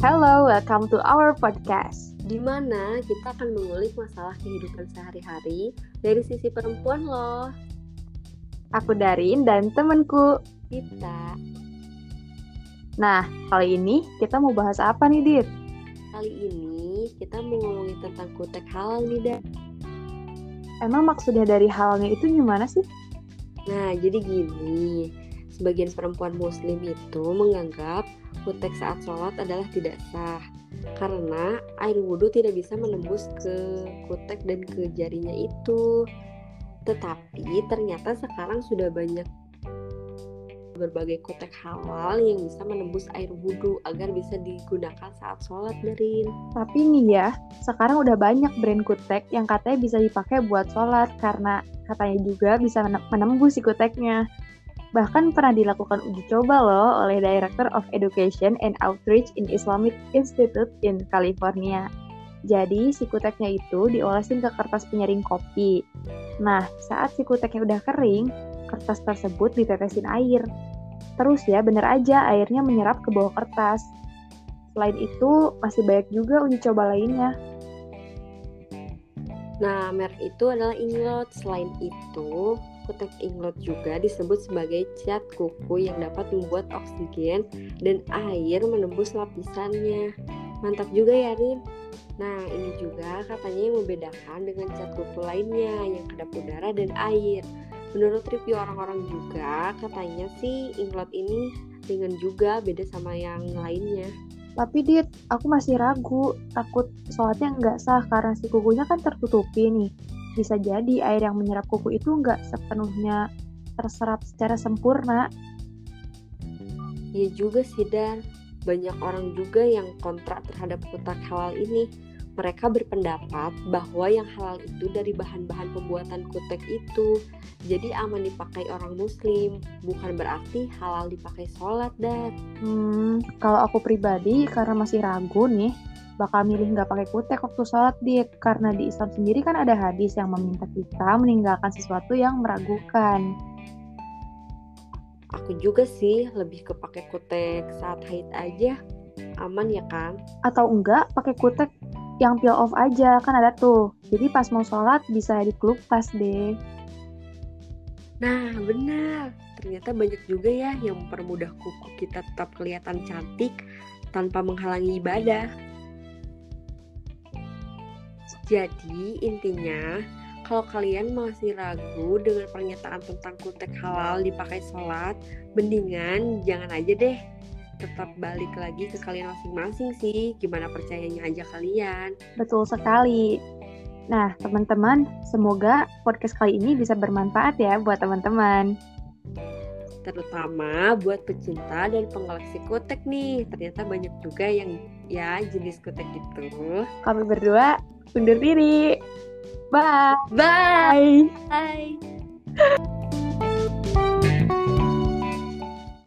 Hello, welcome to our podcast. di mana kita akan mengulik masalah kehidupan sehari-hari dari sisi perempuan loh. Aku Darin dan temenku. Kita Nah, kali ini kita mau bahas apa nih, Dit? kali ini kita mau ngomongin tentang kutek halal nih, Dan. Emang maksudnya dari halnya itu gimana sih? Nah, jadi gini, sebagian perempuan muslim itu menganggap kutek saat sholat adalah tidak sah karena air wudhu tidak bisa menembus ke kutek dan ke jarinya itu. Tetapi ternyata sekarang sudah banyak berbagai kutek halal yang bisa menembus air wudhu agar bisa digunakan saat sholat, Darin. Tapi nih ya, sekarang udah banyak brand kutek yang katanya bisa dipakai buat sholat karena katanya juga bisa menem- menembus si kuteknya. Bahkan pernah dilakukan uji coba loh oleh Director of Education and Outreach in Islamic Institute in California. Jadi si kuteknya itu diolesin ke kertas penyaring kopi. Nah, saat si kuteknya udah kering, kertas tersebut ditetesin air. Terus ya, bener aja airnya menyerap ke bawah kertas. Selain itu, masih banyak juga uji coba lainnya. Nah, merek itu adalah Inglot. Selain itu, kutek Inglot juga disebut sebagai cat kuku yang dapat membuat oksigen dan air menembus lapisannya. Mantap juga ya, Rin. Nah, ini juga katanya yang membedakan dengan cat kuku lainnya yang kedap udara dan air. Menurut review orang-orang juga, katanya sih Inglot ini dengan juga beda sama yang lainnya. Tapi Dit, aku masih ragu, takut sholatnya nggak sah karena si kukunya kan tertutupi nih. Bisa jadi air yang menyerap kuku itu nggak sepenuhnya terserap secara sempurna. Ya juga sih Dan, banyak orang juga yang kontra terhadap kutek halal ini. Mereka berpendapat bahwa yang halal itu dari bahan-bahan pembuatan kutek itu. Jadi aman dipakai orang muslim, bukan berarti halal dipakai sholat dan Hmm, kalau aku pribadi karena masih ragu nih, bakal milih nggak pakai kutek waktu sholat Dit. Karena di Islam sendiri kan ada hadis yang meminta kita meninggalkan sesuatu yang meragukan. Aku juga sih lebih ke pakai kutek saat haid aja. Aman ya kan? Atau enggak pakai kutek yang peel off aja, kan ada tuh. Jadi pas mau sholat bisa dikelupas deh. Nah, benar. Ternyata banyak juga ya yang mempermudah kuku kita tetap kelihatan cantik tanpa menghalangi ibadah. Jadi, intinya kalau kalian masih ragu dengan pernyataan tentang kutek halal dipakai sholat, mendingan jangan aja deh. Tetap balik lagi ke kalian masing-masing sih, gimana percayanya aja kalian. Betul sekali. Nah, teman-teman, semoga podcast kali ini bisa bermanfaat ya buat teman-teman. terutama buat pecinta dan pengoleksi kutek nih. Ternyata banyak juga yang ya jenis kutek itu. Kami berdua undur diri. Bye. Bye. Bye. Bye.